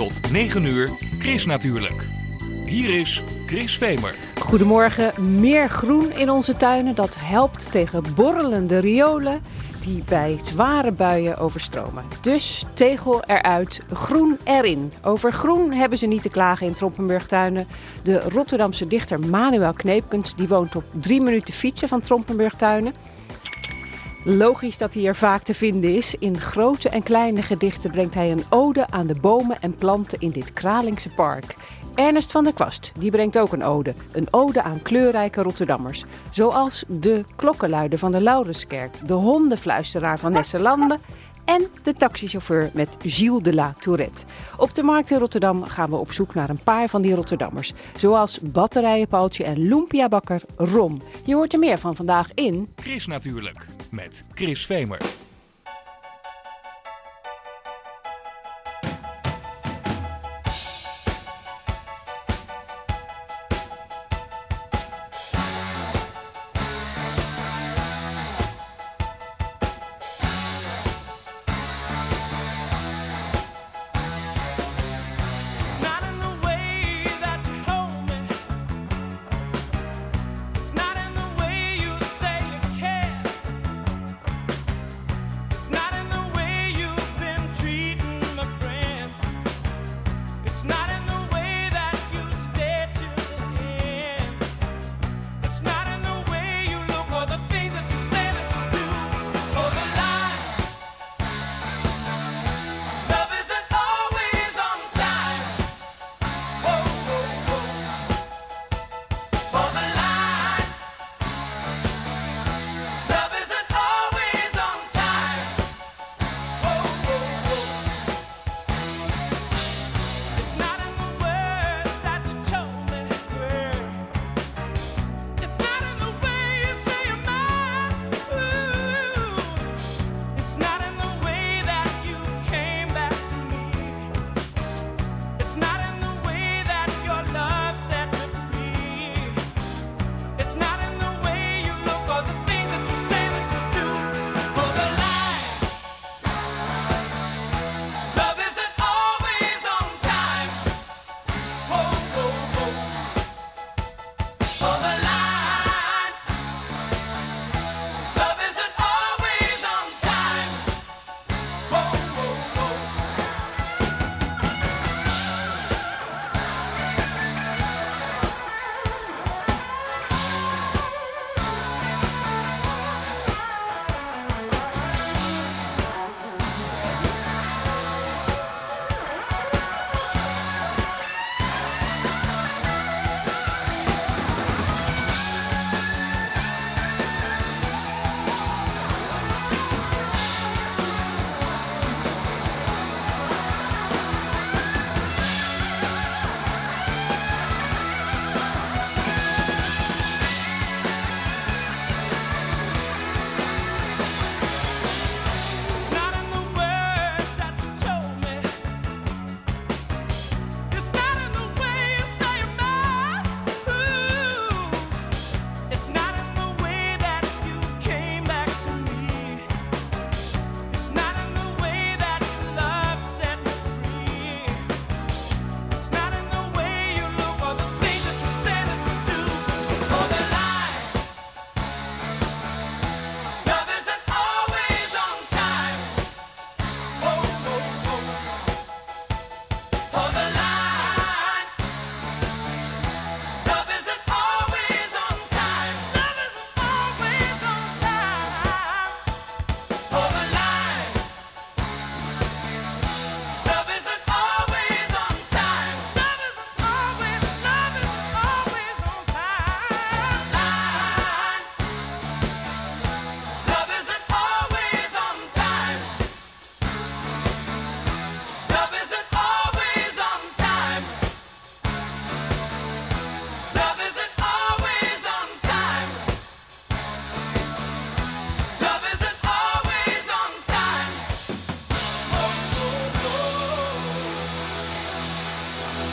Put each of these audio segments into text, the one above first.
Tot 9 uur, Chris natuurlijk. Hier is Chris Vemer. Goedemorgen. Meer groen in onze tuinen, dat helpt tegen borrelende riolen die bij zware buien overstromen. Dus tegel eruit, groen erin. Over groen hebben ze niet te klagen in Trompenburgtuinen. De Rotterdamse dichter Manuel Kneepkens die woont op drie minuten fietsen van Trompenburgtuinen. Logisch dat hij er vaak te vinden is. In grote en kleine gedichten brengt hij een ode aan de bomen en planten in dit Kralingse park. Ernest van der Kwast die brengt ook een ode. Een ode aan kleurrijke Rotterdammers. Zoals de klokkenluider van de Laurenskerk, de hondenfluisteraar van Nesselanden en de taxichauffeur met Gilles de la Tourette. Op de markt in Rotterdam gaan we op zoek naar een paar van die Rotterdammers. Zoals Batterijenpaaltje en Lumpiabakker Rom. Je hoort er meer van vandaag in... Chris natuurlijk, met Chris Vemer.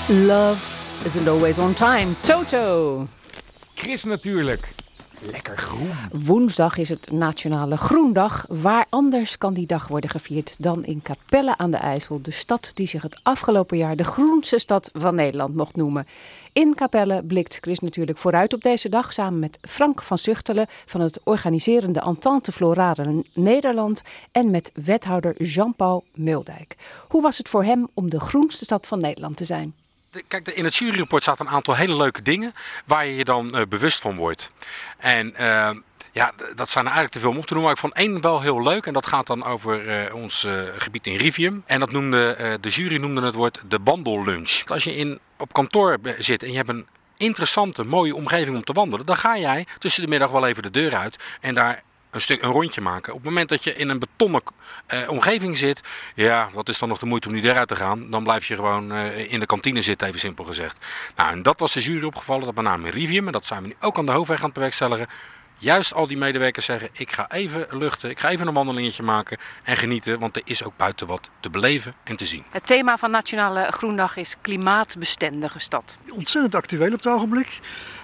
Love isn't always on time. Toto! Chris natuurlijk. Lekker groen. Woensdag is het Nationale Groendag. Waar anders kan die dag worden gevierd dan in Capelle aan de IJssel, de stad die zich het afgelopen jaar de groenste stad van Nederland mocht noemen. In Capelle blikt Chris natuurlijk vooruit op deze dag samen met Frank van Zuchtelen van het organiserende Entente Florale Nederland en met wethouder Jean-Paul Muldijk. Hoe was het voor hem om de groenste stad van Nederland te zijn? Kijk, in het juryrapport staat een aantal hele leuke dingen waar je je dan eh, bewust van wordt. En eh, ja, dat zijn er eigenlijk te veel om op te noemen. Maar ik vond één wel heel leuk en dat gaat dan over eh, ons gebied in Rivium. En dat noemde, de jury noemde het woord de wandellunch. Als je in, op kantoor zit en je hebt een interessante, mooie omgeving om te wandelen, dan ga jij tussen de middag wel even de deur uit en daar een stuk een rondje maken. Op het moment dat je in een betonnen eh, omgeving zit, ja, wat is dan nog de moeite om die deur uit te gaan? Dan blijf je gewoon eh, in de kantine zitten, even simpel gezegd. Nou, en dat was de jury opgevallen, dat met name in Rivium, en dat zijn we nu ook aan de hoofdweg aan het bewerkstelligen. Juist al die medewerkers zeggen, ik ga even luchten, ik ga even een wandelingetje maken en genieten, want er is ook buiten wat te beleven en te zien. Het thema van Nationale Groendag is klimaatbestendige stad. ontzettend actueel op het ogenblik.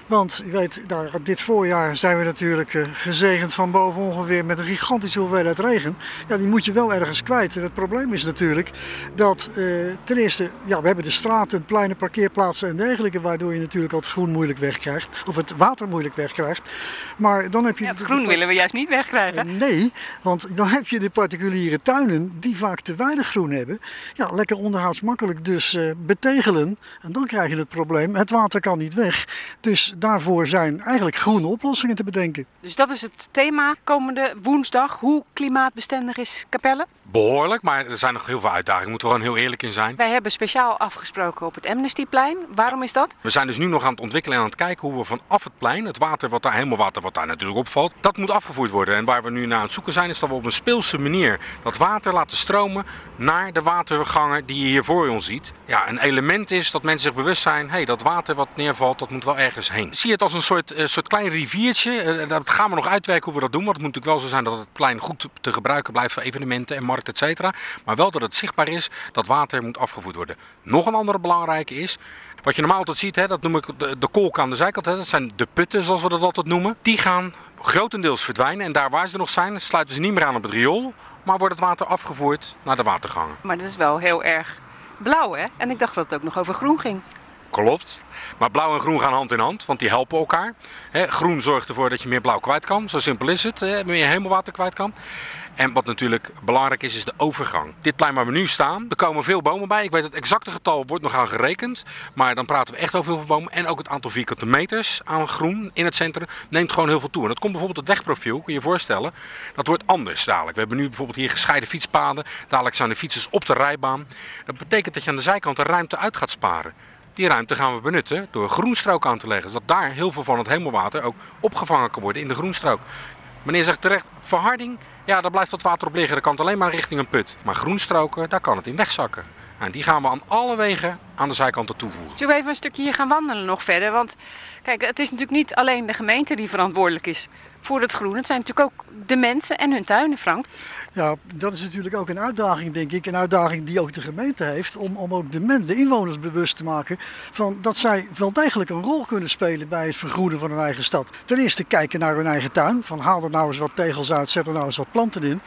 Want je weet, daar, dit voorjaar zijn we natuurlijk eh, gezegend van boven ongeveer met een gigantische hoeveelheid regen. Ja, die moet je wel ergens kwijt. En het probleem is natuurlijk dat eh, ten eerste, ja, we hebben de straten, pleinen, parkeerplaatsen en dergelijke, waardoor je natuurlijk al het groen moeilijk wegkrijgt. Of het water moeilijk wegkrijgt. Maar dan heb je. Ja, het groen willen we juist niet wegkrijgen. Eh, Nee, want dan heb je de particuliere tuinen die vaak te weinig groen hebben. Ja, lekker onderhoudsmakkelijk dus betegelen. En dan krijg je het probleem, het water kan niet weg. Dus daarvoor zijn eigenlijk groene oplossingen te bedenken. Dus dat is het thema komende woensdag. Hoe klimaatbestendig is Capelle? Behoorlijk, maar er zijn nog heel veel uitdagingen, moeten we gewoon heel eerlijk in zijn. Wij hebben speciaal afgesproken op het Amnestyplein. Waarom is dat? We zijn dus nu nog aan het ontwikkelen en aan het kijken hoe we vanaf het plein, het water wat daar, helemaal water wat daar natuurlijk opvalt, dat moet afgevoerd worden. En waar we nu naar aan het zoeken zijn, is dat we op een speelse manier dat water laten stromen naar de watergangen die je hier voor ons ziet. Ja, een element is dat mensen zich bewust zijn, hé, hey, dat water wat neervalt, dat moet wel ergens heen. Zie je het als een soort, eh, soort klein riviertje. Eh, dat gaan we nog uitwerken hoe we dat doen, want het moet natuurlijk wel zo zijn dat het plein goed te gebruiken blijft voor evenementen en markten, et cetera. Maar wel dat het zichtbaar is, dat water moet afgevoerd worden. Nog een andere belangrijke is, wat je normaal altijd ziet, hè, dat noem ik de, de kolken aan de zijkant. Hè, dat zijn de putten, zoals we dat altijd noemen. Die gaan grotendeels verdwijnen. En daar waar ze er nog zijn, sluiten ze niet meer aan op het riool. Maar wordt het water afgevoerd naar de watergangen. Maar dat is wel heel erg blauw, hè? En ik dacht dat het ook nog over groen ging. Klopt. Maar blauw en groen gaan hand in hand, want die helpen elkaar. Groen zorgt ervoor dat je meer blauw kwijt kan. Zo simpel is het. Hè, meer hemelwater kwijt kan. En wat natuurlijk belangrijk is, is de overgang. Dit plein waar we nu staan, er komen veel bomen bij. Ik weet het exacte getal wordt nog aan gerekend. Maar dan praten we echt over heel veel bomen. En ook het aantal vierkante meters aan groen in het centrum neemt gewoon heel veel toe. En dat komt bijvoorbeeld het wegprofiel, kun je je voorstellen. Dat wordt anders dadelijk. We hebben nu bijvoorbeeld hier gescheiden fietspaden. Dadelijk zijn de fietsers op de rijbaan. Dat betekent dat je aan de zijkant de ruimte uit gaat sparen. Die ruimte gaan we benutten door groenstrook aan te leggen. Zodat daar heel veel van het hemelwater ook opgevangen kan worden in de groenstrook. Meneer zegt terecht, verharding, ja, daar blijft wat water op liggen. Dat kan alleen maar richting een put. Maar groenstroken, daar kan het in wegzakken. En die gaan we aan alle wegen aan de zijkanten toevoegen. Zullen we even een stukje hier gaan wandelen nog verder? Want kijk, het is natuurlijk niet alleen de gemeente die verantwoordelijk is voor het groen. Het zijn natuurlijk ook de mensen en hun tuinen, Frank. Ja, dat is natuurlijk ook een uitdaging, denk ik. Een uitdaging die ook de gemeente heeft. Om, om ook de, mensen, de inwoners bewust te maken van dat zij wel degelijk een rol kunnen spelen bij het vergroenen van hun eigen stad. Ten eerste kijken naar hun eigen tuin. Van haal er nou eens wat tegels uit, zet er nou eens wat planten in.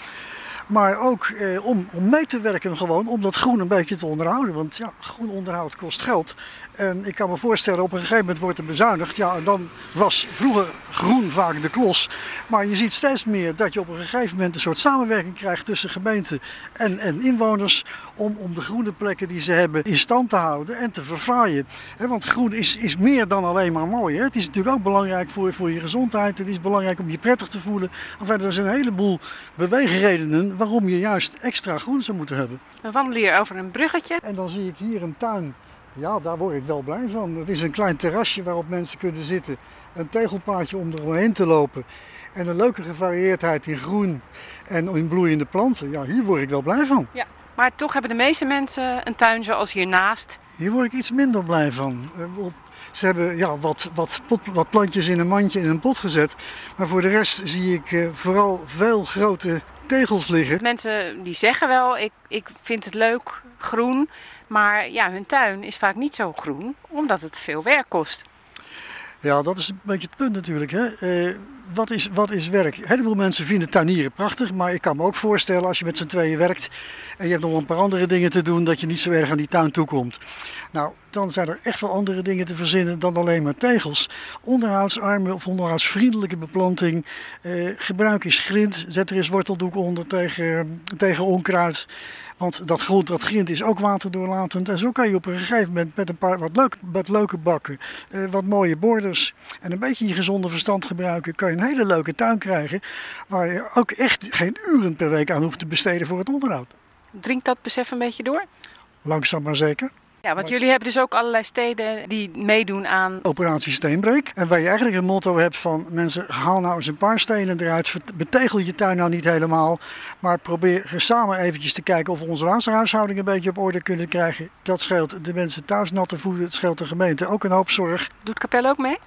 Maar ook eh, om, om mee te werken gewoon, om dat groen een beetje te onderhouden. Want ja, groen onderhoud kost geld. En ik kan me voorstellen, op een gegeven moment wordt er bezuinigd. Ja, en dan was vroeger groen vaak de klos. Maar je ziet steeds meer dat je op een gegeven moment een soort samenwerking krijgt tussen gemeente en, en inwoners. Om, om de groene plekken die ze hebben in stand te houden en te verfraaien. Want groen is, is meer dan alleen maar mooi. Het is natuurlijk ook belangrijk voor, voor je gezondheid. Het is belangrijk om je prettig te voelen. Enfin, er zijn een heleboel beweegredenen waarom je juist extra groen zou moeten hebben. We wandelen hier over een bruggetje. En dan zie ik hier een tuin. Ja, daar word ik wel blij van. Het is een klein terrasje waarop mensen kunnen zitten. Een tegelpaadje om eromheen te lopen. En een leuke gevarieerdheid in groen en in bloeiende planten. Ja, hier word ik wel blij van. Ja. Maar toch hebben de meeste mensen een tuin zoals hiernaast. Hier word ik iets minder blij van. Eh, Ze hebben ja, wat, wat, pot, wat plantjes in een mandje in een pot gezet. Maar voor de rest zie ik eh, vooral veel grote tegels liggen. Mensen die zeggen wel, ik, ik vind het leuk, groen. Maar ja, hun tuin is vaak niet zo groen, omdat het veel werk kost. Ja, dat is een beetje het punt natuurlijk. Hè? Eh, wat is, wat is werk? Een heleboel mensen vinden tuinieren prachtig, maar ik kan me ook voorstellen als je met z'n tweeën werkt en je hebt nog een paar andere dingen te doen, dat je niet zo erg aan die tuin toekomt. Nou, dan zijn er echt wel andere dingen te verzinnen dan alleen maar tegels. Onderhoudsarme of onderhoudsvriendelijke beplanting. Eh, gebruik eens grind, zet er eens worteldoek onder tegen, tegen onkruid. Want dat grond, dat grind is ook waterdoorlatend. En zo kan je op een gegeven moment met een paar wat, leuk, wat leuke bakken, eh, wat mooie borders en een beetje je gezonde verstand gebruiken, kan je een hele leuke tuin krijgen. Waar je ook echt geen uren per week aan hoeft te besteden voor het onderhoud. Drinkt dat besef een beetje door? Langzaam maar zeker. Ja, want jullie hebben dus ook allerlei steden die meedoen aan. Operatie Steenbreek. En waar je eigenlijk een motto hebt van mensen, haal nou eens een paar stenen eruit. Betegel je tuin nou niet helemaal. Maar probeer samen eventjes te kijken of we onze waterhuishouding een beetje op orde kunnen krijgen. Dat scheelt de mensen thuis natte voeden. Het scheelt de gemeente ook een hoop zorg. Doet Capelle ook mee?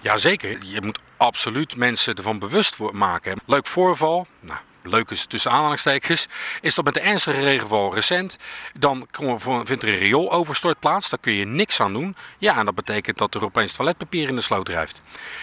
Jazeker, je moet absoluut mensen ervan bewust maken. Leuk voorval, nou, leuk is tussen aanhalingstekens, is dat met de ernstige regenval recent, dan vindt er een riooloverstort plaats, daar kun je niks aan doen. Ja, en dat betekent dat er opeens toiletpapier in de sloot drijft.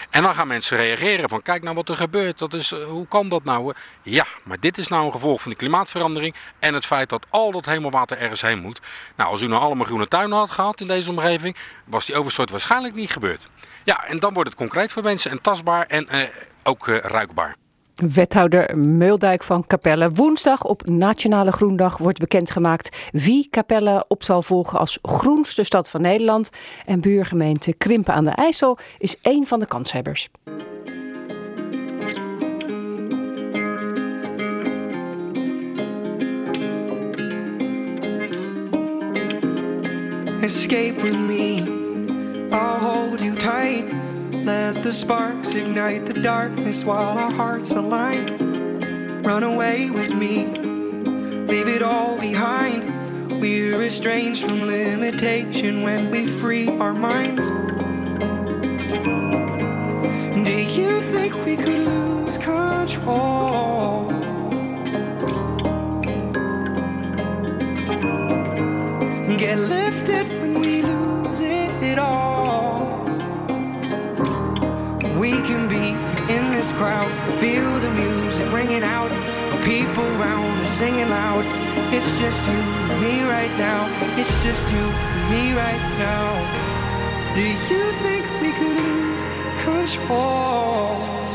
En dan gaan mensen reageren van, kijk nou wat er gebeurt, dat is, eh, hoe kan dat nou? Ja, maar dit is nou een gevolg van de klimaatverandering en het feit dat al dat hemelwater ergens heen moet. Nou, als u nou allemaal groene tuinen had gehad in deze omgeving, was die overstort waarschijnlijk niet gebeurd. Ja, en dan wordt het concreet voor mensen en tastbaar en eh, ook eh, ruikbaar. Wethouder Meeldijk van Capelle. Woensdag op Nationale Groendag wordt bekendgemaakt wie Capelle op zal volgen als groenste stad van Nederland. En buurgemeente Krimpen aan de IJssel is één van de kanshebbers. Escape me, I'll hold you tight. Let the sparks ignite the darkness while our hearts align. Run away with me, leave it all behind. We're estranged from limitation when we free our minds. Do you think we could lose control? Get lifted this crowd, feel the music ringing out. The people round us singing loud. It's just you and me right now. It's just you and me right now. Do you think we could lose control?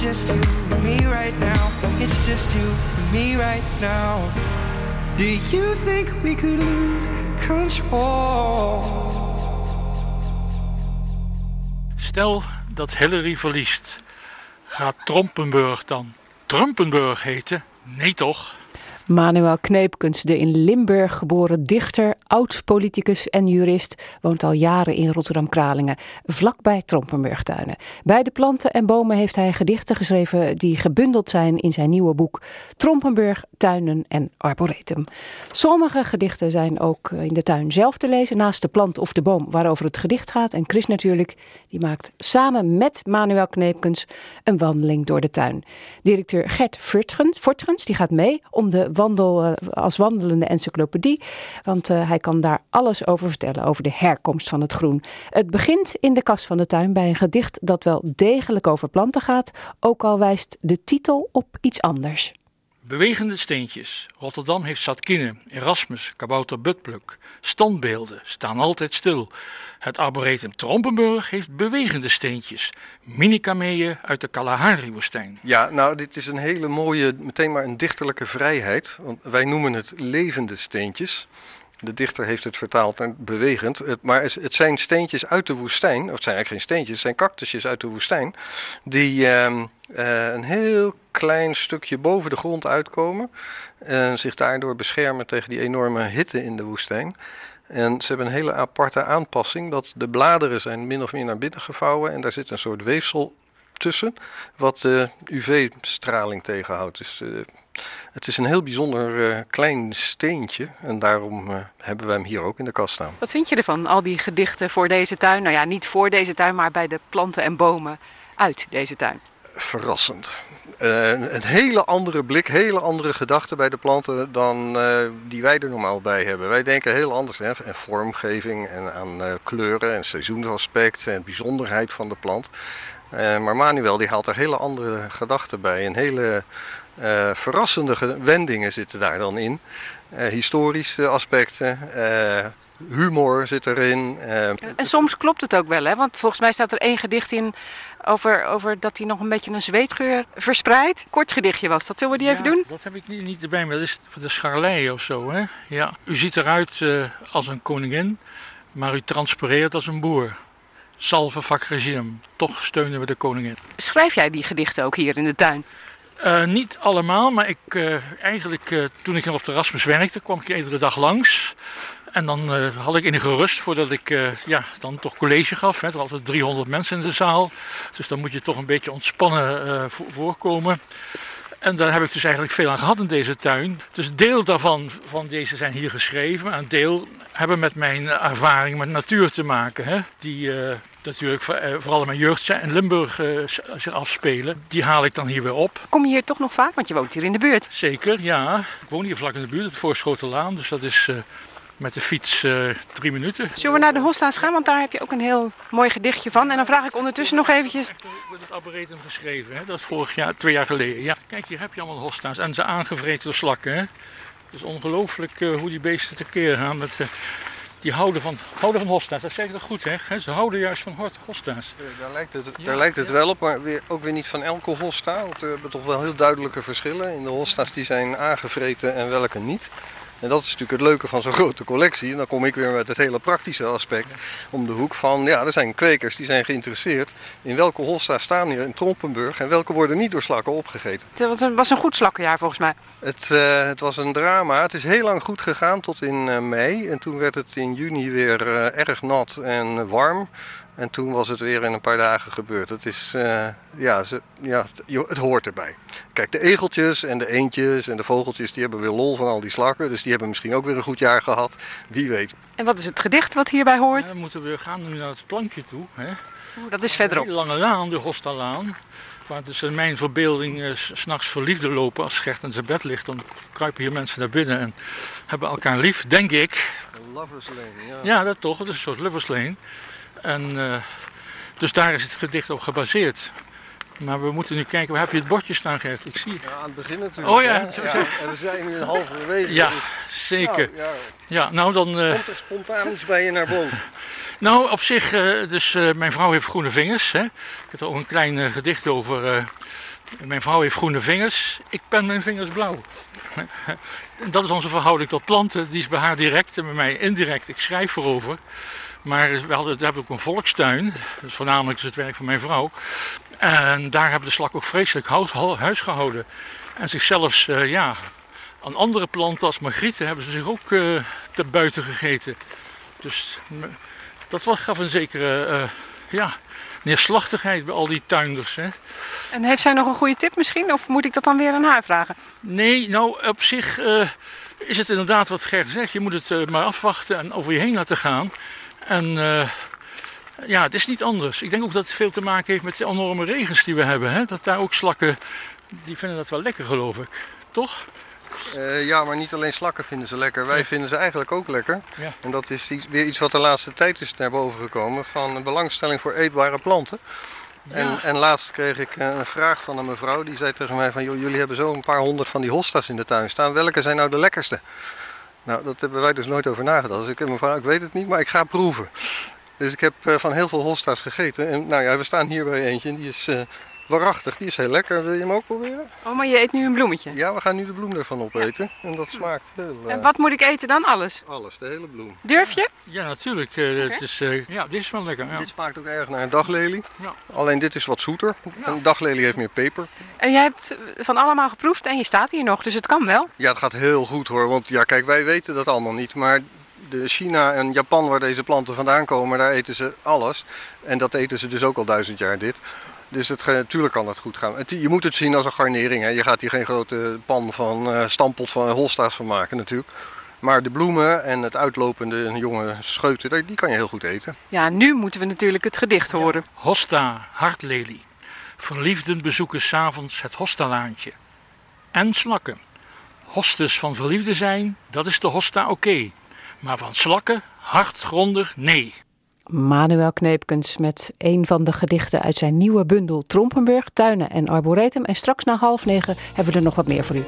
Just you and me right now. It's just you and me right now. Do you think we could lose control? Stel dat Hillary verliest. Gaat Trompenburg dan Trumpenburg heten? Nee toch? Manuel Kneepkens, de in Limburg geboren dichter, oud-politicus en jurist, woont al jaren in Rotterdam-Kralingen, vlakbij Trompenburgtuinen. Bij de planten en bomen heeft hij gedichten geschreven die gebundeld zijn in zijn nieuwe boek Trompenburg, Tuinen en Arboretum. Sommige gedichten zijn ook in de tuin zelf te lezen, naast de plant of de boom waarover het gedicht gaat. En Chris natuurlijk, die maakt samen met Manuel Kneepkens een wandeling door de tuin. Directeur Gert Fortgens, die gaat mee om de wandel, eh, als wandelende encyclopedie. Want uh, hij kan daar alles over vertellen, over de herkomst van het groen. Het begint in de kast van de tuin bij een gedicht dat wel degelijk over planten gaat. Ook al wijst de titel op iets anders. Bewegende steentjes. Rotterdam heeft Zatkinnen, Erasmus, Kabouter Butpluk. Standbeelden staan altijd stil. Het arboretum Trompenburg heeft bewegende steentjes. Mini-kameeën uit de Kalahari-woestijn. Ja, nou, dit is een hele mooie, meteen maar een dichterlijke vrijheid. Want wij noemen het levende steentjes. De dichter heeft het vertaald naar bewegend. Het, maar het zijn steentjes uit de woestijn. Of het zijn eigenlijk geen steentjes, het zijn cactusjes uit de woestijn. Die uh, uh, een heel klein stukje boven de grond uitkomen. En zich daardoor beschermen tegen die enorme hitte in de woestijn. En ze hebben een hele aparte aanpassing. Dat de bladeren zijn min of meer naar binnen gevouwen. En daar zit een soort weefsel tussen. Wat de UV-straling tegenhoudt. Dus uh, het is een heel bijzonder uh, klein steentje. En daarom uh, hebben we hem hier ook in de kast staan. Wat vind je ervan? Al die gedichten voor deze tuin. Nou ja, niet voor deze tuin, maar bij de planten en bomen uit deze tuin. Verrassend. Uh, een hele andere blik, hele andere gedachten bij de planten dan uh, die wij er normaal bij hebben. Wij denken heel anders hè, aan vormgeving en aan uh, kleuren en seizoensaspect en bijzonderheid van de plant. maar Manuel die haalt er hele andere gedachten bij. En hele verrassende wendingen zitten daar dan in. historische aspecten, humor zit erin. Uh, en soms klopt het ook wel, hè? Want volgens mij staat er één gedicht in over, over dat hij nog een beetje een zweetgeur verspreidt. Kort gedichtje was dat. Zullen we die ja, even doen? Dat heb ik niet, niet erbij, maar dat is voor de scharlei of zo, hè? Ja. U ziet eruit uh, als een koningin, maar u transpireert als een boer. Salve vac regime. Toch steunen we de koningin. Schrijf jij die gedichten ook hier in de tuin? Uh, niet allemaal, maar ik, uh, eigenlijk uh, toen ik op de Erasmus werkte, kwam ik iedere dag langs. En dan had ik enige rust voordat ik ja, dan toch college gaf. Hè. Er waren altijd 300 mensen in de zaal. Dus dan moet je toch een beetje ontspannen voorkomen. En daar heb ik dus eigenlijk veel aan gehad in deze tuin. Dus deel daarvan van deze zijn hier geschreven. En deel hebben met mijn ervaring met natuur te maken. Hè. Die natuurlijk vooral in mijn jeugd in Limburg zich afspelen. Die haal ik dan hier weer op. Kom je hier toch nog vaak? Want je woont hier in de buurt. Zeker, ja. Ik woon hier vlak in de buurt, het Voorschotenlaan. Dus dat is met de fiets drie minuten. Zullen we naar de Hosta's gaan? Want daar heb je ook een heel mooi gedichtje van. En dan vraag ik ondertussen nog eventjes... Ik heb het arboretum geschreven, hè? dat is vorig jaar, twee jaar geleden. Ja, kijk, hier heb je allemaal Hosta's en ze aangevreten door slakken. Hè? Het is ongelooflijk uh, hoe die beesten tekeer gaan met... Uh, die houden van, houden van hosta's, dat zeg ik toch goed hè? Ze houden juist van hosta's. Ja, daar lijkt het, ja, daar lijkt het ja. wel op, maar weer, ook weer niet van elke hosta. Want we hebben toch wel heel duidelijke verschillen. In de hosta's die zijn aangevreten en welke niet. En dat is natuurlijk het leuke van zo'n grote collectie. En dan kom ik weer met het hele praktische aspect om de hoek van... ja, er zijn kwekers die zijn geïnteresseerd in welke hosta staan hier in Trompenburg... en welke worden niet door slakken opgegeten. Het was een, was een goed slakkenjaar volgens mij. Het, uh, het, was een drama. Het is heel lang goed gegaan tot in uh, mei. En toen werd het in juni weer uh, erg nat en warm. En toen was het weer in een paar dagen gebeurd. Het, is, uh, ja, ze, ja, het hoort erbij. Kijk, de egeltjes en de eendjes en de vogeltjes... die hebben weer lol van al die slakken. Dus die hebben misschien ook weer een goed jaar gehad. Wie weet. En wat is het gedicht wat hierbij hoort? Ja, dan moeten we gaan nu naar het plankje toe. Hè? Dat is verderop. Een lange laan, de Hostalaan. Waar dus in mijn verbeelding uh, s'nachts verliefden lopen. Als Gert in zijn bed ligt, dan kruipen hier mensen naar binnen... en hebben elkaar lief, denk ik. Lovers Lane, ja. Ja, dat toch. Dat is een soort Lovers Lane. En, uh, dus daar is het gedicht op gebaseerd. Maar we moeten nu kijken, waar heb je het bordje staan, Gert? Ik zie. Ja, aan het begin natuurlijk. Oh ja. ja en we zijn nu een halverwege. Ja, dus, zeker. Nou, ja. ja, nou dan... Uh, Komt er spontaan iets bij je naar boven? nou, op zich, uh, dus mijn vrouw heeft groene vingers. Hè. Ik heb er ook een klein gedicht over. mijn vrouw heeft groene vingers, ik pen mijn vingers blauw. dat is onze verhouding tot planten. Die is bij haar direct en bij mij indirect. Ik schrijf erover. Maar we, hadden, we hebben ook een volkstuin. Dus voornamelijk is het werk van mijn vrouw. En daar hebben de slak ook vreselijk huis, gehouden. En zichzelf uh, ja, aan andere planten als magrieten hebben ze zich ook eh te buiten gegeten. Dus dat was, gaf een zekere eh, ja, neerslachtigheid bij al die tuinders. Hè. En heeft zij nog een goede tip misschien? Of moet ik dat dan weer aan haar vragen? Nee, nou op zich is het inderdaad wat Ger zegt. Je moet het maar afwachten en over je heen laten gaan. En eh, ja, het is niet anders. Ik denk ook dat het veel te maken heeft met de enorme regens die we hebben. Hè? Dat daar ook slakken, die vinden dat wel lekker geloof ik. Toch? Eh, ja, maar niet alleen slakken vinden ze lekker. Wij Ja. vinden ze eigenlijk ook lekker. Ja. En dat is iets- weer iets wat de laatste tijd is naar boven gekomen van een belangstelling voor eetbare planten. En, en laatst kreeg ik eh, een vraag van een mevrouw die zei tegen mij van joh, jullie hebben zo een paar honderd van die hosta's in de tuin staan. Welke zijn nou de lekkerste? Nou, dat hebben wij dus nooit over nagedacht. Dus ik heb mevrouw, ik weet het niet, maar ik ga proeven. Dus ik heb eh, van heel veel hosta's gegeten. En nou ja, we staan hier bij eentje en die is eh, waarachtig. Die is heel lekker. Wil je hem ook proberen? Oh, maar je eet nu een bloemetje. Ja, we gaan nu de bloem ervan opeten. En dat smaakt heel... eh, En wat moet ik eten dan? Alles. Alles, de hele bloem. Durf je? Ja, natuurlijk. eh, het is, eh, ja, dit is wel lekker. Ja. Dit smaakt ook erg naar een daglelie. Ja. Alleen dit is wat zoeter. Een daglelie heeft meer peper. En jij hebt van allemaal geproefd en je staat hier nog, dus het kan wel. Ja, het gaat heel goed hoor. Want ja, kijk, wij weten dat allemaal niet. Maar de China en Japan, waar deze planten vandaan komen, daar eten ze alles. En dat eten ze dus ook al duizend jaar dit. Dus het, natuurlijk kan het goed gaan. Het, je moet het zien als een garnering. Hè. Je gaat hier geen grote pan van eh stampot van holsta's van maken natuurlijk. Maar de bloemen en het uitlopende jonge scheuten, die kan je heel goed eten. Ja, nu moeten we natuurlijk het gedicht horen. Hosta, hartlelie. Verliefden bezoeken s'avonds het hostalaantje. En slakken. Hostes van verliefden zijn, dat is de hosta oké. Maar van slakken, hartgrondig, nee. Manuel Kneepkens met een van de gedichten uit zijn nieuwe bundel Trompenburg, Tuinen en Arboretum. En straks na half negen hebben we er nog wat meer voor u.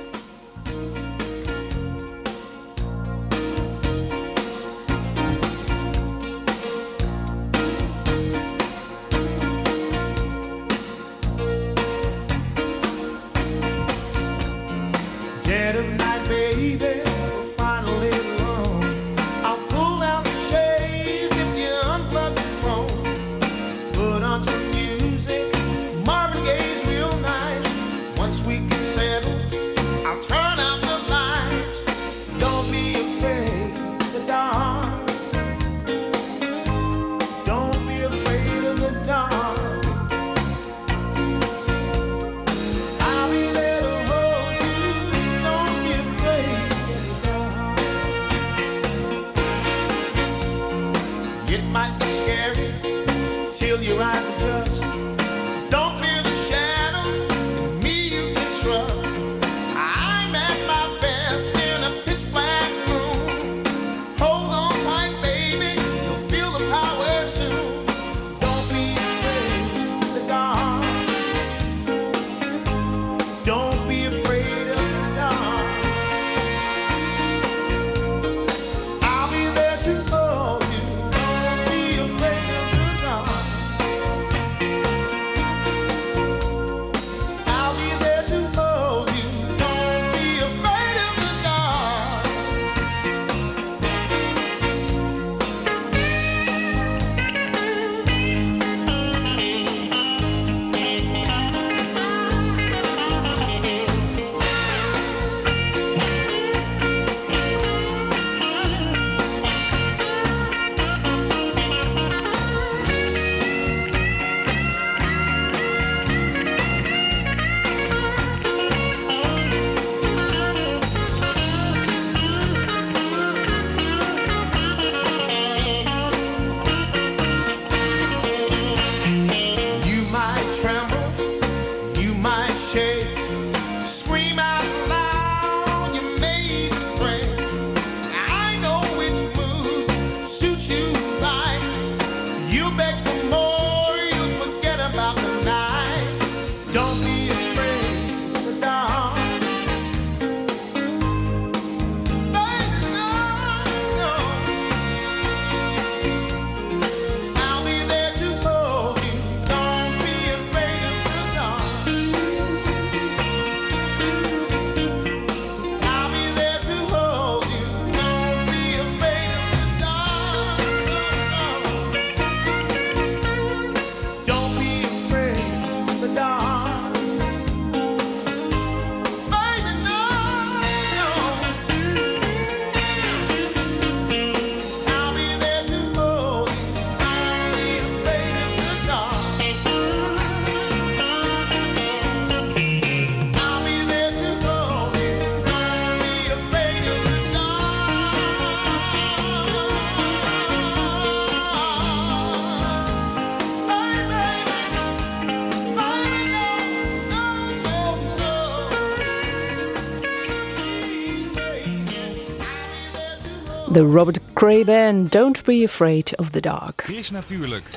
Band, Don't Be Afraid of the Dark. Chris Natuurlijk.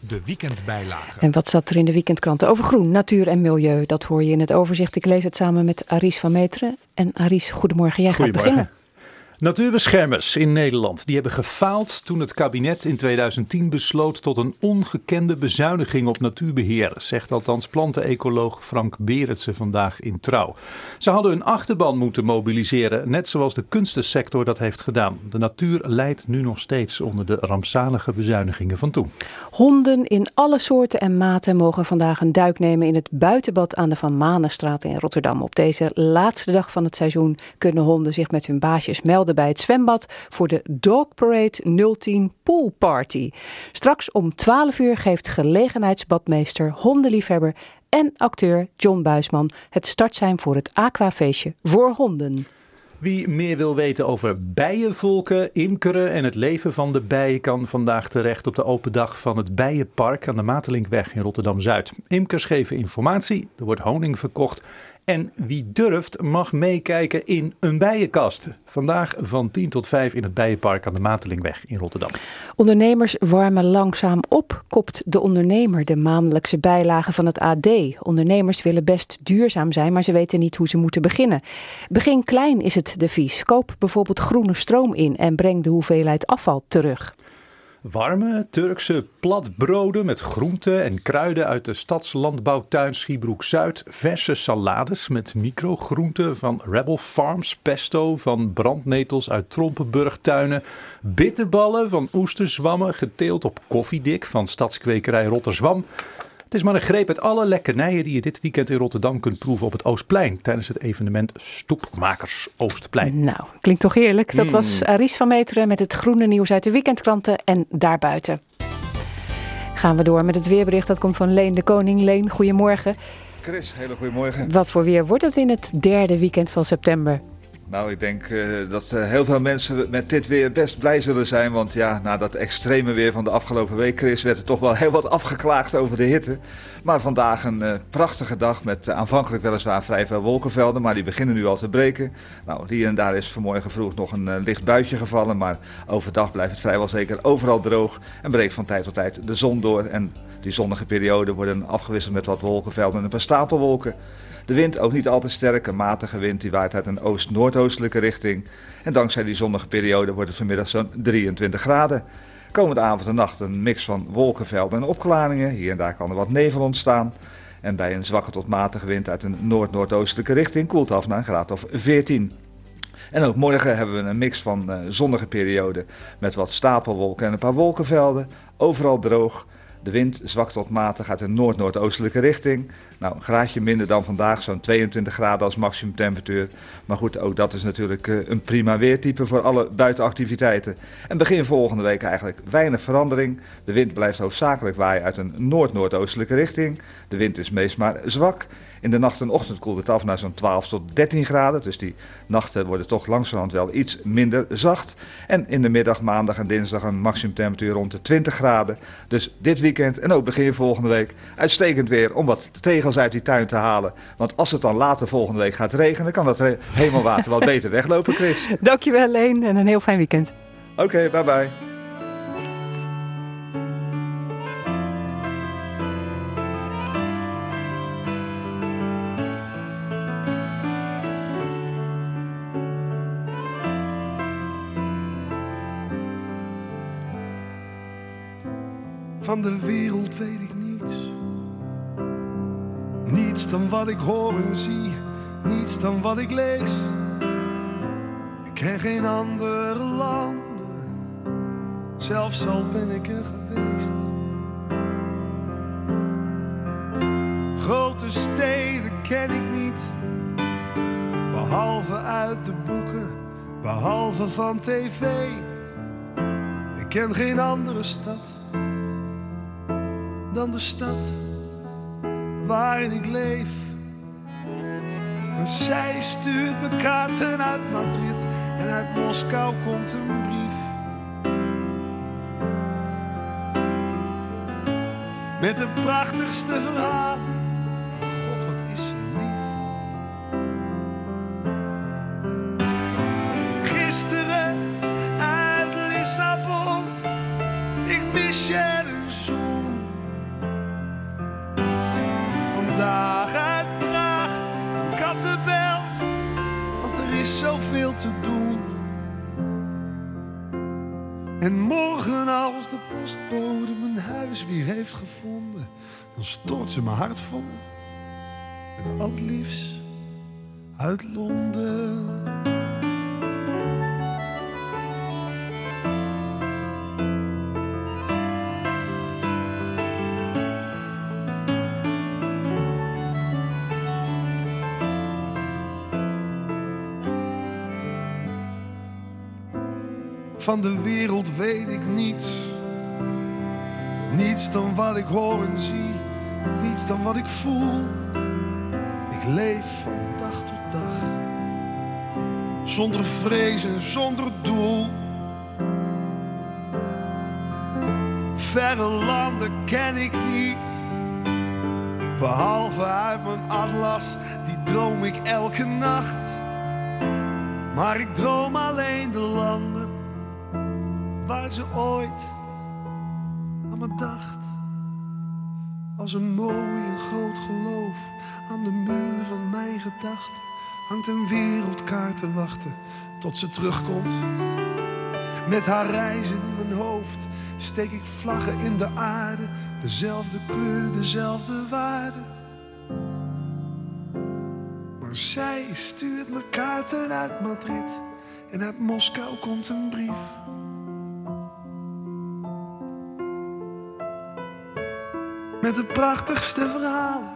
De weekendbijlage. En wat zat er in de weekendkranten over groen, natuur en milieu? Dat hoor je in het overzicht. Ik lees het samen met Aris van Meteren. En Aris, goedemorgen. Jij gaat beginnen. Natuurbeschermers in Nederland die hebben gefaald toen het kabinet in 2010 besloot tot een ongekende bezuiniging op natuurbeheer, zegt althans plantenecoloog Frank Berendsen vandaag in Trouw. Ze hadden hun achterban moeten mobiliseren, net zoals de kunstensector dat heeft gedaan. De natuur lijdt nu nog steeds onder de rampzalige bezuinigingen van toen. Honden in alle soorten en maten mogen vandaag een duik nemen in het buitenbad aan de Van Manenstraat in Rotterdam. Op deze laatste dag van het seizoen kunnen honden zich met hun baasjes melden bij het zwembad voor de Dog Parade 010 Pool Party. Straks om 12 uur geeft gelegenheidsbadmeester, hondenliefhebber en acteur John Buisman het startsein voor het aquafeestje voor honden. Wie meer wil weten over bijenvolken, imkeren en het leven van de bijen kan vandaag terecht op de open dag van het Bijenpark aan de Matelinkweg in Rotterdam-Zuid. Imkers geven informatie, er wordt honing verkocht en wie durft mag meekijken in een bijenkast. Vandaag van 10 tot 5 in het Bijenpark aan de Matelinkweg in Rotterdam. Ondernemers warmen langzaam op, kopt de ondernemer de maandelijkse bijlage van het AD. Ondernemers willen best duurzaam zijn, maar ze weten niet hoe ze moeten beginnen. Begin klein is het devies. Koop bijvoorbeeld groene stroom in en breng de hoeveelheid afval terug. Warme Turkse platbroden met groenten en kruiden uit de stadslandbouwtuin Schiebroek Zuid. Verse salades met microgroenten van Rebel Farms. Pesto van brandnetels uit Trompenburgtuinen. Bitterballen van oesterzwammen geteeld op koffiedik van stadskwekerij Rotterzwam. Het is maar een greep uit alle lekkernijen die je dit weekend in Rotterdam kunt proeven op het Oostplein. Tijdens het evenement Stoepmakers Oostplein. Nou, klinkt toch heerlijk. Dat was Aries van Meteren met het groene nieuws uit de weekendkranten en daarbuiten. Gaan we door met het weerbericht. Dat komt van Leen de Koning. Leen, goedemorgen. Chris, hele goede morgen. Wat voor weer wordt het in het derde weekend van september? Nou, ik denk eh, dat eh, heel veel mensen met dit weer best blij zullen zijn. Want ja, na dat extreme weer van de afgelopen week, Chris, werd er toch wel heel wat afgeklaagd over de hitte. Maar vandaag een eh, prachtige dag met aanvankelijk weliswaar vrij veel wolkenvelden, maar die beginnen nu al te breken. Nou, hier en daar is vanmorgen vroeg nog een licht buitje gevallen, maar overdag blijft het vrijwel zeker overal droog en breekt van tijd tot tijd de zon door. En die zonnige perioden worden afgewisseld met wat wolkenvelden en een paar stapelwolken. De wind ook niet al te sterk, een matige wind die waait uit een oost-noordoostelijke richting. En dankzij die zonnige periode wordt het vanmiddag zo'n 23 graden. Komende avond en nacht een mix van wolkenvelden en opklaringen. Hier en daar kan er wat nevel ontstaan. En bij een zwakke tot matige wind uit een noord-noordoostelijke richting koelt af naar een graad of 14. En ook morgen hebben we een mix van eh, zonnige perioden met wat stapelwolken en een paar wolkenvelden. Overal droog. De wind zwakt tot matig uit een noord-noordoostelijke richting. Nou, een graadje minder dan vandaag, zo'n 22 graden als maximumtemperatuur. Maar goed, ook dat is natuurlijk eh, een prima weertype voor alle buitenactiviteiten. En begin volgende week eigenlijk weinig verandering. De wind blijft hoofdzakelijk waaien uit een noord-noordoostelijke richting. De wind is meest maar zwak. In de nacht en ochtend koelt het af naar zo'n 12 tot 13 graden. Dus die nachten worden toch langzamerhand wel iets minder zacht. En in de middag, maandag en dinsdag een maximumtemperatuur rond de 20 graden. Dus dit weekend en ook begin volgende week uitstekend weer om wat tegels uit die tuin te halen. Want als het dan later volgende week gaat regenen, kan dat hemelwater wat beter weglopen, Chris. Dankjewel, Leen, en een heel fijn weekend. Oké, bye bye. Ik hoor en zie, niets dan wat ik lees. Ik ken geen andere landen, zelfs al ben ik er geweest. Grote steden ken ik niet, behalve uit de boeken, behalve van tv. Ik ken geen andere stad dan de stad waarin ik leef. Maar zij stuurt me kaarten uit Madrid en uit Moskou komt een brief. Met de prachtigste verhalen. God, wat is ze lief. Gisteren Lissabon. Ik mis je En morgen als de postbode mijn huis weer heeft gevonden, dan stort ze mijn hart vol met al uit Londen. Van de wereld weet ik niets. Niets dan wat ik hoor en zie. Niets dan wat ik voel. Ik leef van dag tot dag. Zonder vrees en zonder doel. Verre landen ken ik niet. Behalve uit mijn atlas, die droom ik elke nacht. Maar ik droom alleen de landen waar ze ooit aan me dacht. Als een mooi en groot geloof aan de muur van mijn gedachten hangt een wereldkaart te wachten tot ze terugkomt. Met haar reizen in mijn hoofd steek ik vlaggen in de aarde, dezelfde kleur, dezelfde waarde. Maar zij stuurt me kaarten uit Madrid en uit Moskou komt een brief. Met de prachtigste verhalen.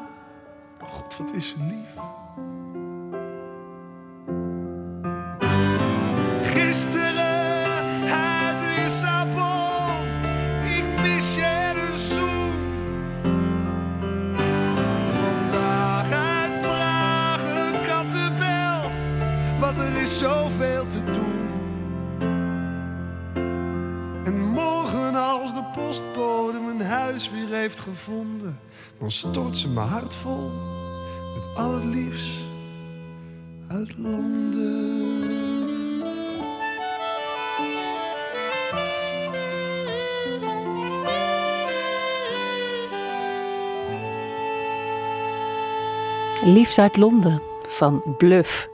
God, wat is ze lief. Gisteren weer heeft gevonden, dan stort ze mijn hart vol met al het liefst uit Londen. Liefst uit Londen van Bluff.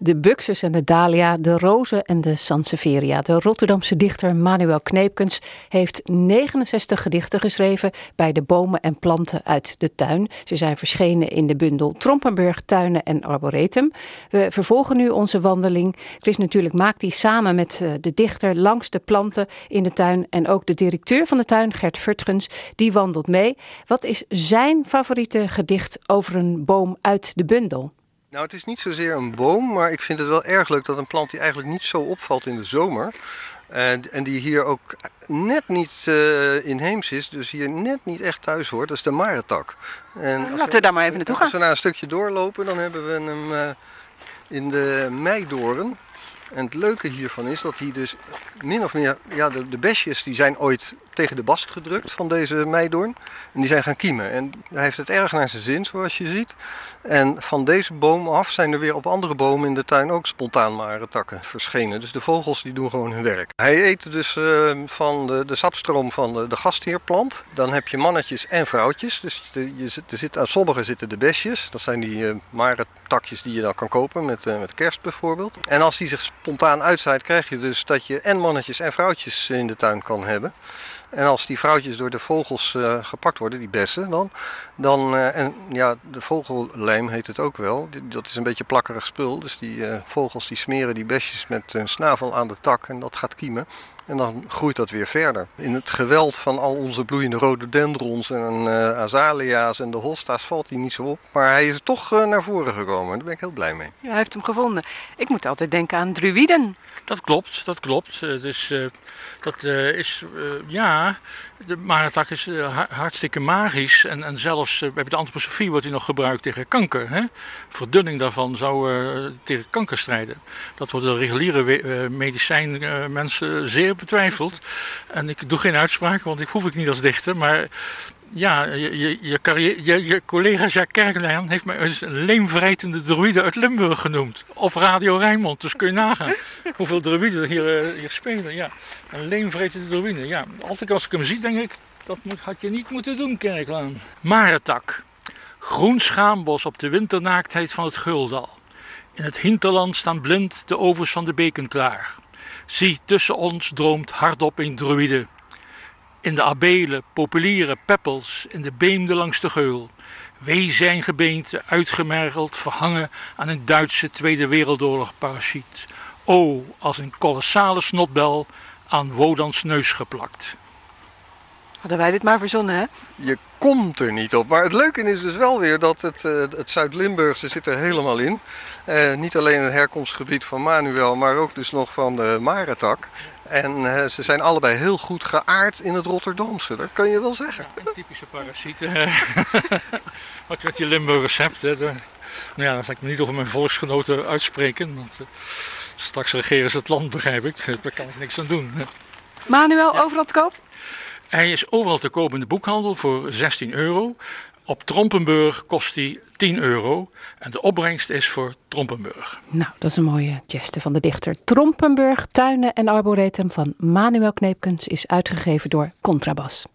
De Buxus en de Dahlia, de Rozen en de Sansevieria. De Rotterdamse dichter Manuel Kneepkens heeft 69 gedichten geschreven bij de bomen en planten uit de tuin. Ze zijn verschenen in de bundel Trompenburg, Tuinen en Arboretum. We vervolgen nu onze wandeling. Chris natuurlijk maakt die samen met eh, de dichter langs de planten in de tuin. En ook de directeur van de tuin, Gert Vertgens, die wandelt mee. Wat is zijn favoriete gedicht over een boom uit de bundel? Nou, het is niet zozeer een boom, maar ik vind het wel erg leuk dat een plant die eigenlijk niet zo opvalt in de zomer. En, en die hier ook net niet eh, inheems is, dus hier net niet echt thuis hoort, dat is de marentak. En Laten we daar maar even naartoe Als we gaan. naar een stukje doorlopen, dan hebben we hem eh, in de meidoren. En het leuke hiervan is dat hij dus min of meer, ja, de, de besjes die zijn ooit tegen de bast gedrukt van deze meidoorn. En die zijn gaan kiemen. En hij heeft het erg naar zijn zin, zoals je ziet. En van deze boom af zijn er weer op andere bomen in de tuin ook spontaan marentakken verschenen. Dus de vogels die doen gewoon hun werk. Hij eet dus eh, van de, de sapstroom van de, de gastheerplant. Dan heb je mannetjes en vrouwtjes. Dus je, zit- aan sommige zitten de besjes. Dat zijn die marentakjes die je dan kan kopen met, eh, met kerst bijvoorbeeld. En als die zich spontaan uitzaait, krijg je dus dat je en mannetjes en vrouwtjes in de tuin kan hebben. En als die vrouwtjes door de vogels eh, gepakt worden, die bessen dan, dan eh, en ja, de vogellijm heet het ook wel. Dat is een beetje plakkerig spul. Dus die eh, vogels die smeren die besjes met hun snavel aan de tak en dat gaat kiemen. En dan groeit dat weer verder. In het geweld van al onze bloeiende rhododendrons en eh, azalea's en de hosta's valt hij niet zo op. Maar hij is toch eh, naar voren gekomen. Daar ben ik heel blij mee. Ja, hij heeft hem gevonden. Ik moet altijd denken aan druïden. Dat klopt, dat klopt. Eh, dus eh, dat eh, is, eh, ja, de marentak is ha- hartstikke magisch. En, en zelfs bij de antroposofie wordt hij nog gebruikt tegen kanker. Hè? Verdunning daarvan zou eh, tegen kanker strijden. Dat wordt door reguliere eh, medicijnmensen zeer betwijfeld. En ik doe geen uitspraak, want ik hoef ik niet als dichter. Maar Ja, je, je, je, collega Jacques Kerklijn heeft mij eens een leemvrijtende druïde uit Limburg genoemd. Op Radio Rijnmond, dus kun je nagaan hoeveel druïden er hier, eh, hier spelen. Ja, een leemvrijtende druïde. Ja, altijd als ik hem zie, denk ik, dat moet, had je niet moeten doen, Kerklaan. Maretak. Groen schaambos op de winternaaktheid van het Guldal. In het hinterland staan blind de ovens van de beken klaar. Zie, tussen ons droomt hardop een druïde. In de abelen, populieren, peppels, in de beemde langs de geul. Wee zijn gebeente, uitgemergeld, verhangen aan een Duitse Tweede Wereldoorlog parachute. O, als een kolossale snotbel aan Wodans neus geplakt. Hadden wij dit maar verzonnen, hè? Je komt er niet op. Maar het leuke is dus wel weer dat het, eh, het Zuid-Limburgse zit er helemaal in. Eh, niet alleen het herkomstgebied van Manuel, maar ook dus nog van de Maretak. En eh, ze zijn allebei heel goed geaard in het Rotterdamse, dat kan je wel zeggen. Een typische parasiet. Wat je met die Limburgers hebt. Hè. Nou ja, dan zal ik me niet over mijn volksgenoten uitspreken. Want straks regeren ze het land, begrijp ik. Daar kan ik niks aan doen. hè. Manuel, overal te koop? Hij is overal te koop in de boekhandel voor 16 euro. Op Trompenburg kost hij 10 euro. En de opbrengst is voor Trompenburg. Nou, dat is een mooie geste van de dichter. Trompenburg, Tuinen en Arboretum van Manuel Kneepkens is uitgegeven door Contrabas.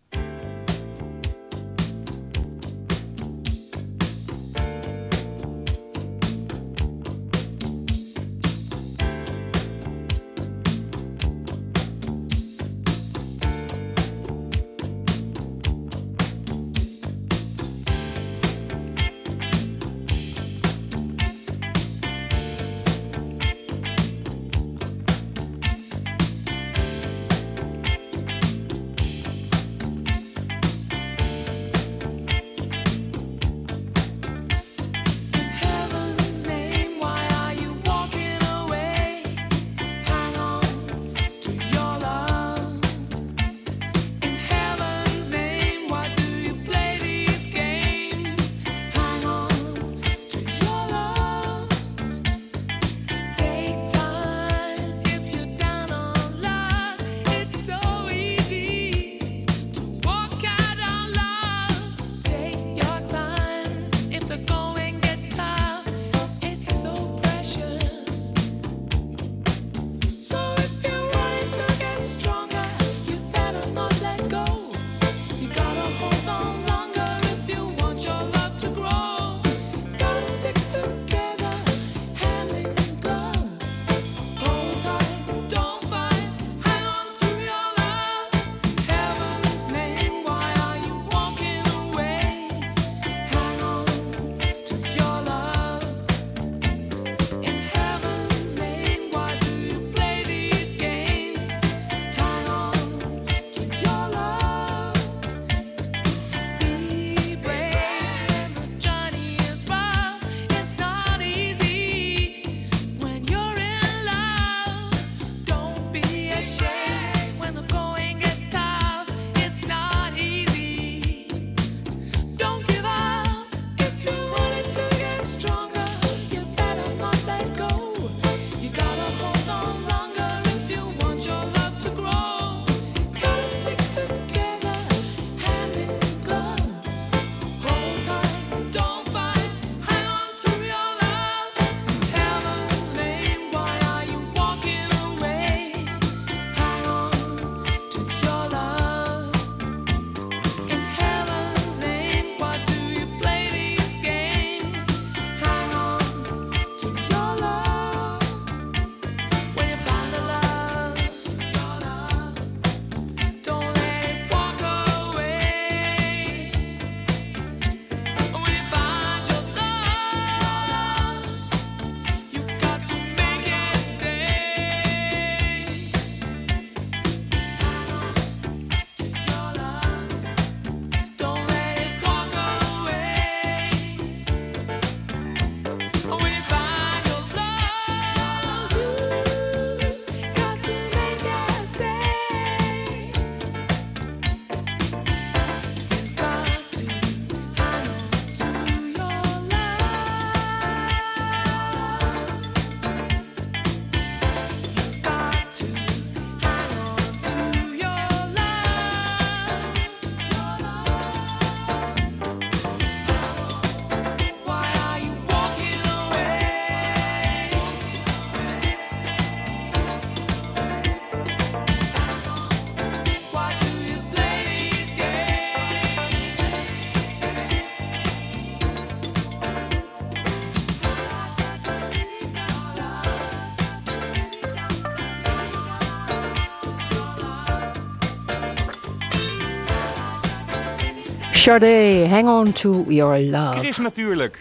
Sade, hang on to your love. Chris natuurlijk.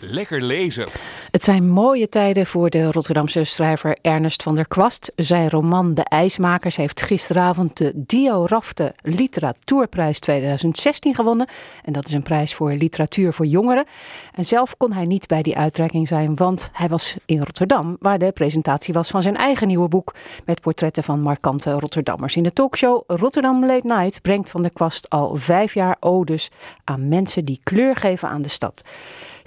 Lekker lezen. Het zijn mooie tijden voor de Rotterdamse schrijver Ernest van der Kwast. Zijn roman De IJsmakers heeft gisteravond de Dio Rafte Literatuurprijs 2016 gewonnen. En dat is een prijs voor literatuur voor jongeren. En zelf kon hij niet bij die uitreiking zijn, want hij was in Rotterdam, waar de presentatie was van zijn eigen nieuwe boek met portretten van markante Rotterdammers. In de talkshow Rotterdam Late Night brengt van der Kwast al vijf jaar odes aan mensen die kleur geven aan de stad.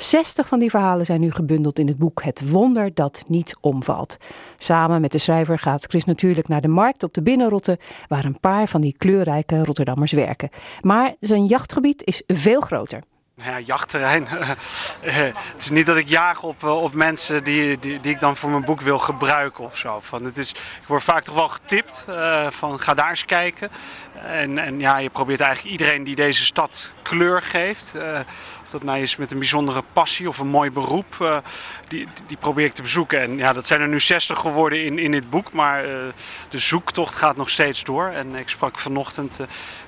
60 van die verhalen zijn nu gebundeld in het boek Het Wonder dat niet omvalt. Samen met de schrijver gaat Chris natuurlijk naar de markt op de Binnenrotte, waar een paar van die kleurrijke Rotterdammers werken. Maar zijn jachtgebied is veel groter. Ja, jachtterrein. Het is niet dat ik jaag op, eh, op mensen die, die, die ik dan voor mijn boek wil gebruiken of zo. Van, het is, ik word vaak toch wel getipt eh, van ga daar eens kijken. En, en ja, je probeert eigenlijk iedereen die deze stad kleur geeft. eh, of dat nou is met een bijzondere passie of een mooi beroep. eh, die, die probeer ik te bezoeken. En ja, dat zijn er nu 60 geworden in, in dit boek. Maar eh, de zoektocht gaat nog steeds door. En ik sprak vanochtend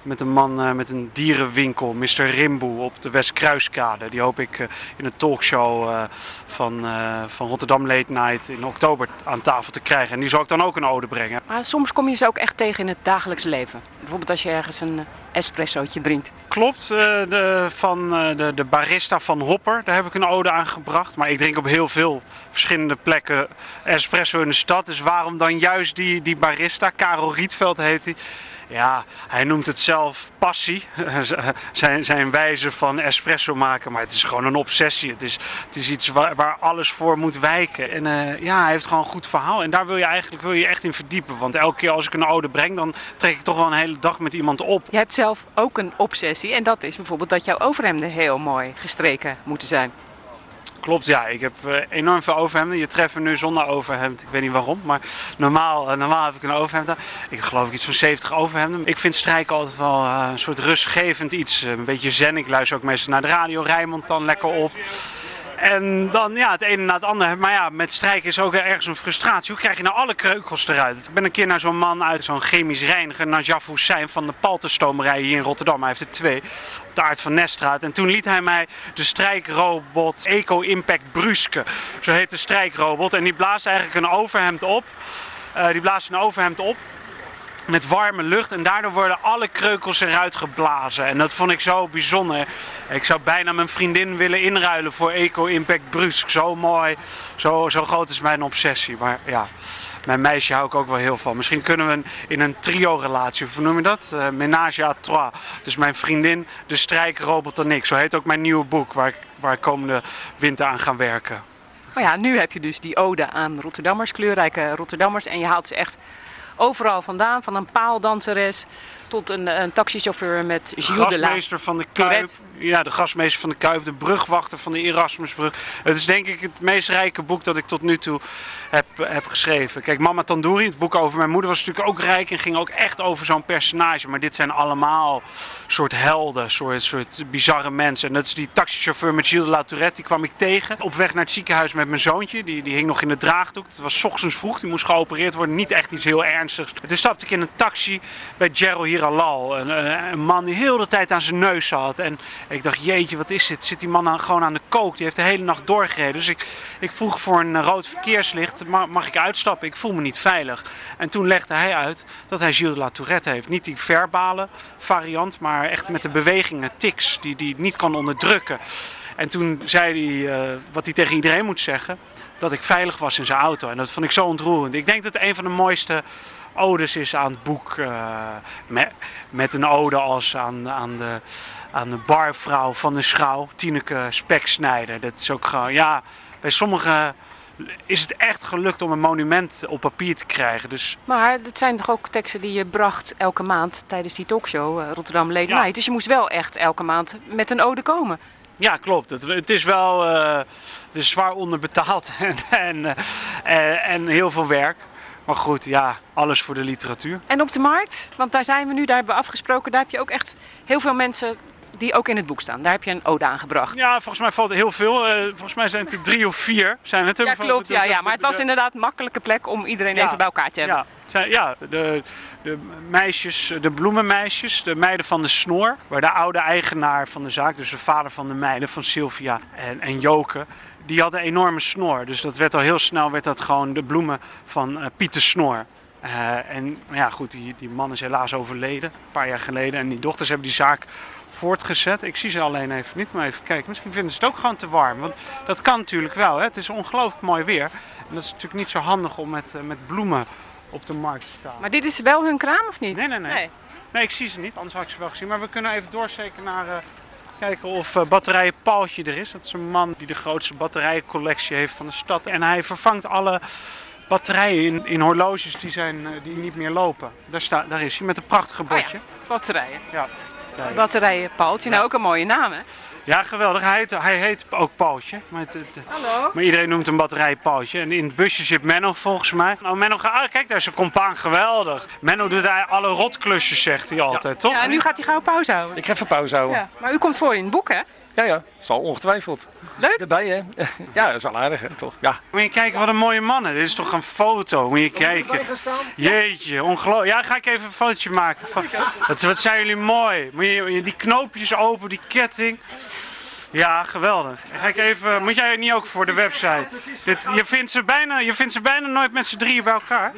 met een man met een dierenwinkel, Mr. Rimboe, op de Westkruiskade. Die hoop ik in een talkshow van, van Rotterdam Late Night in oktober aan tafel te krijgen. En die zal ik dan ook een ode brengen. Maar soms kom je ze ook echt tegen in het dagelijks leven. Bijvoorbeeld als je ergens een eh, espressootje drinkt. Klopt, eh, de, van eh, de, de barista van Hopper, daar heb ik een ode aan gebracht. Maar ik drink op heel veel verschillende plekken espresso in de stad. Dus waarom dan juist die, die barista, Karel Rietveld heet hij. Ja, hij noemt het zelf passie, zijn, zijn wijze van espresso maken. Maar het is gewoon een obsessie. Het is, het is iets waar, alles voor moet wijken. En eh, ja, hij heeft gewoon een goed verhaal. En daar wil je eigenlijk wil je echt in verdiepen. Want elke keer als ik een ode breng, dan trek ik toch wel een hele dag met iemand op. Je hebt zelf ook een obsessie. En dat is bijvoorbeeld dat jouw overhemden heel mooi gestreken moeten zijn. Klopt, ja. Ik heb eh, enorm veel overhemden. Je treft me nu zonder overhemd. Ik weet niet waarom, maar normaal, eh, normaal heb ik een overhemd. Ik geloof ik iets van 70 overhemden. Ik vind strijken altijd wel eh, een soort rustgevend iets. Een beetje zen. Ik luister ook meestal naar de radio. Rijmond dan lekker op. En dan ja, het ene na het andere. Maar ja, met strijken is ook ergens een frustratie. Hoe krijg je nou alle kreukels eruit? Ik ben een keer naar zo'n man uit zo'n chemisch reiniger, Najaf Hussein van de Palterstomerij hier in Rotterdam. Hij heeft er twee, op de Aard van Neststraat. En toen liet hij mij de strijkrobot Eco Impact Bruske. Zo heet de strijkrobot. En die blaast eigenlijk een overhemd op. Eh, die blaast een overhemd op met warme lucht en daardoor worden alle kreukels eruit geblazen. En dat vond ik zo bijzonder. Ik zou bijna mijn vriendin willen inruilen voor Eco Impact Brusk. Zo mooi, zo, zo groot is mijn obsessie. Maar ja, mijn meisje hou ik ook wel heel van. Misschien kunnen we in een trio-relatie, hoe noem je dat? Eh menage à trois. Dus mijn vriendin, de strijkrobot en ik. Zo heet ook mijn nieuwe boek, waar ik, waar ik komende winter aan ga werken. Maar ja, nu heb je dus die ode aan Rotterdammers, kleurrijke Rotterdammers. En je haalt ze echt overal vandaan. Van een paaldanseres tot een, een taxichauffeur met Gilles de La. Gastmeester van de Kuip. Tourette. Ja, de gastmeester van de Kuip, de brugwachter van de Erasmusbrug. Het is denk ik het meest rijke boek dat ik tot nu toe heb, heb geschreven. Kijk, Mama Tandoori, het boek over mijn moeder, was natuurlijk ook rijk en ging ook echt over zo'n personage. Maar dit zijn allemaal soort helden, soort, soort bizarre mensen. En dat is die taxichauffeur met Gilles de La Tourette, die kwam ik tegen. Op weg naar het ziekenhuis met mijn zoontje, die, die hing nog in de draagdoek. Het was ochtends vroeg, die moest geopereerd worden, niet echt iets heel ernstigs. En toen stapte ik in een taxi bij Gerald Hiralal, een, een, man die heel de tijd aan zijn neus zat. En ik dacht, jeetje, wat is dit? Zit die man aan, gewoon aan de kook? Die heeft de hele nacht doorgereden. Dus ik, ik vroeg voor een rood verkeerslicht, ma- mag ik uitstappen? Ik voel me niet veilig. En toen legde hij uit dat hij Gilles de La Tourette heeft. Niet die verbale variant, maar echt met de bewegingen, tics, die die niet kan onderdrukken. En toen zei hij eh, wat hij tegen iedereen moet zeggen, dat ik veilig was in zijn auto. En dat vond ik zo ontroerend. Ik denk dat het een van de mooiste odes is aan het boek. eh, met, met een ode als aan, aan, de, aan de barvrouw van de schouw, Tineke Speksnijder. Dat is ook gewoon, ja, bij sommigen is het echt gelukt om een monument op papier te krijgen. Dus Maar het zijn toch ook teksten die je bracht elke maand tijdens die talkshow eh, Rotterdam Late Ja. Night. Dus je moest wel echt elke maand met een ode komen. Ja, klopt. Het, het is wel het is zwaar onderbetaald en, en, en, en heel veel werk. Maar goed, ja, alles voor de literatuur. En op de markt, want daar zijn we nu, daar hebben we afgesproken, daar heb je ook echt heel veel mensen die ook in het boek staan. Daar heb je een ode aan gebracht. Ja, volgens mij valt er heel veel. Eh, volgens mij zijn het er drie of vier. Zijn het Ja, van- klopt. Ja, maar het was de- inderdaad een makkelijke plek om iedereen Ja. even bij elkaar te hebben. Ja, zijn, ja de, de meisjes, de bloemenmeisjes, de meiden van de snor. Waar de oude eigenaar van de zaak, dus de vader van de meiden, van Sylvia en, en Joke. Die had een enorme snor. Dus dat werd al heel snel werd dat gewoon de bloemen van eh Pieter Snor. Eh, en ja, goed, die, die man is helaas overleden, een paar jaar geleden. En die dochters hebben die zaak voortgezet. Ik zie ze alleen even niet, maar even kijken. Misschien vinden ze het ook gewoon te warm. Want dat kan natuurlijk wel. Hè? Het is ongelooflijk mooi weer. En dat is natuurlijk niet zo handig om met, eh, met bloemen op de markt te staan. Maar dit is wel hun kraam of niet? Nee, nee, nee. Nee, ik zie ze niet, anders had ik ze wel gezien. Maar we kunnen even doorsteken naar kijken of eh, batterijen Paaltje er is. Dat is een man die de grootste batterijencollectie heeft van de stad. En hij vervangt alle batterijen in, in horloges die, zijn, eh, die niet meer lopen. Daar, sta, daar is hij met een prachtige bordje. Batterijen. Ja. Batterijen Paaltje. Nou, ook een mooie naam, hè? Ja, geweldig. Hij heet, hij heet ook Paaltje. Maar, het, het- Hallo. maar iedereen noemt hem batterij Paaltje. En in het busje zit Menno volgens mij. Nou, Menno, ah, kijk, daar is een compaan. Geweldig. Menno doet hij alle rotklusjes, zegt hij altijd, toch? Ja, en nu gaat hij gauw pauze houden. Ik ga even pauze houden. Ja. Maar u komt voor in het boek, hè? Ja, ja, zal ongetwijfeld. Leuk. Erbij, hè? Ja, dat is wel aardig, hè, toch? Ja. Moet je kijken, wat een mooie mannen. Dit is toch een foto. Moet je kijken. Jeetje, ongelooflijk. Ja, ga ik even een fotootje maken. Van, wat, wat zijn jullie mooi. Moet je, moet je die knoopjes open, die ketting. Ja, geweldig. Ga ik even, moet jij niet ook voor de website? Dit, je, vindt ze bijna, je vindt ze bijna nooit met z'n drieën bij elkaar.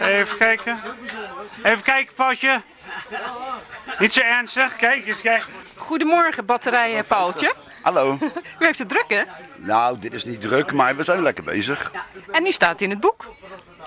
Even kijken. Even kijken, Pautje. Niet zo ernstig. Kijk eens, kijk. Goedemorgen, batterijen Paaltje. Hallo. U heeft het druk, hè? Nou, dit is niet druk, maar we zijn lekker bezig. En nu staat het in het boek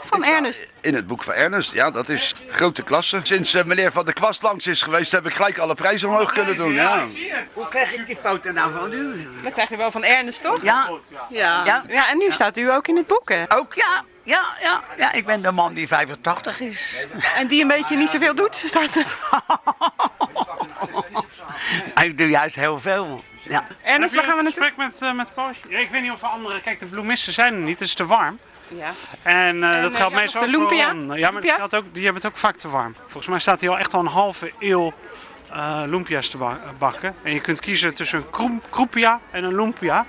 van Ernest. In het boek van Ernest, ja, dat is grote klasse. Sinds eh, meneer Van der Kwast langs is geweest, heb ik gelijk alle prijzen omhoog kunnen doen. Ja. Hoe krijg ik die foto nou van u? Dat krijg je wel van Ernest, toch? Ja. Ja. Ja. ja. en nu staat u ook in het boek, hè? Ook ja. Ja, ja, ja, ik ben de man die 85 is. En die een beetje niet zoveel doet, staat er. Ik doe juist heel veel. Ja. Ernest, waar gaan we naartoe? gesprek met, eh, met Paultje? Ja, ik weet niet of er andere... Kijk, de bloemisten zijn er niet, het is te warm. Ja. En, eh, En, dat eh, geldt meestal de ook voor. Ja, maar dat geldt ook, die hebben het ook vaak te warm. Volgens mij staat hij al echt al een halve eeuw eh lumpia's te ba- bakken. En je kunt kiezen tussen een kroem- kroepia en een lumpia.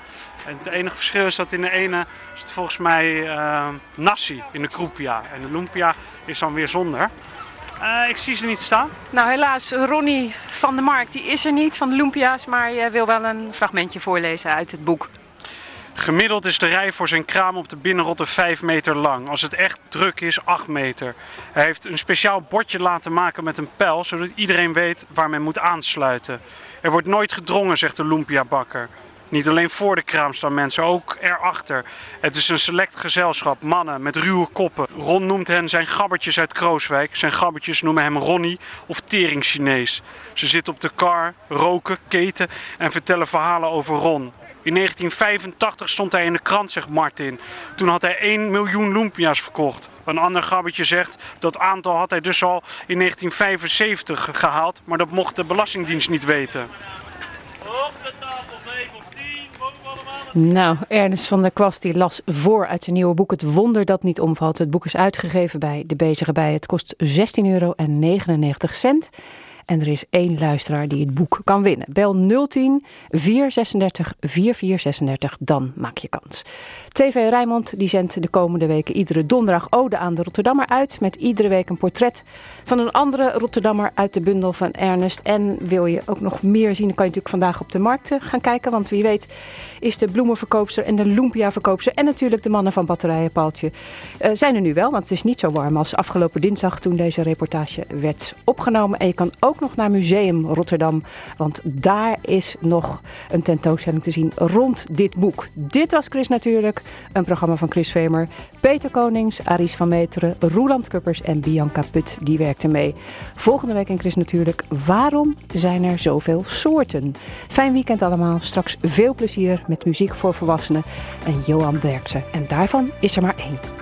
En het enige verschil is dat in de ene is het volgens mij eh, nasi in de kroepia. En de lumpia is dan weer zonder. Ik zie ze niet staan. Nou, helaas, Ronnie van der Mark, die is er niet van de Lumpia's, maar je wil wel een fragmentje voorlezen uit het boek. Gemiddeld is de rij voor zijn kraam op de binnenrotte 5 meter lang. Als het echt druk is, 8 meter. Hij heeft een speciaal bordje laten maken met een pijl, zodat iedereen weet waar men moet aansluiten. Er wordt nooit gedrongen, zegt de Lumpia-bakker. Niet alleen voor de kraam staan mensen, ook erachter. Het is een select gezelschap, mannen met ruwe koppen. Ron noemt hen zijn gabbertjes uit Krooswijk. Zijn gabbertjes noemen hem Ronnie of Tering Chinees. Ze zitten op de kar, roken, keten en vertellen verhalen over Ron. In 1985 stond hij in de krant, zegt Martin. Toen had hij 1 miljoen Lumpia's verkocht. Een ander gabbetje zegt dat aantal had hij dus al in 1975 gehaald, maar dat mocht de Belastingdienst niet weten. Nou, Ernest van der Kwast die las voor uit zijn nieuwe boek Het Wonder dat niet omvalt. Het boek is uitgegeven bij De Bezige Bij. Het kost 16,99 euro. En er is één luisteraar die het boek kan winnen. Bel 010 436 4436, dan maak je kans. TV Rijnmond die zendt de komende weken iedere donderdag Ode aan de Rotterdammer uit. Met iedere week een portret van een andere Rotterdammer uit de bundel van Ernest. En wil je ook nog meer zien, dan kan je natuurlijk vandaag op de markt gaan kijken. Want wie weet is de bloemenverkoopster en de lumpia-verkoopster en natuurlijk de mannen van Batterijenpaaltje eh, zijn er nu wel. Want het is niet zo warm als afgelopen dinsdag toen deze reportage werd opgenomen. En je kan ook nog naar Museum Rotterdam, want daar is nog een tentoonstelling te zien rond dit boek. Dit was Chris natuurlijk, een programma van Chris Vemer, Peter Konings, Aries van Meteren, Roeland Kuppers en Bianca Put, die werkten mee. Volgende week in Chris natuurlijk, waarom zijn er zoveel soorten? Fijn weekend allemaal, straks veel plezier met muziek voor volwassenen en Johan Derksen. En daarvan is er maar één.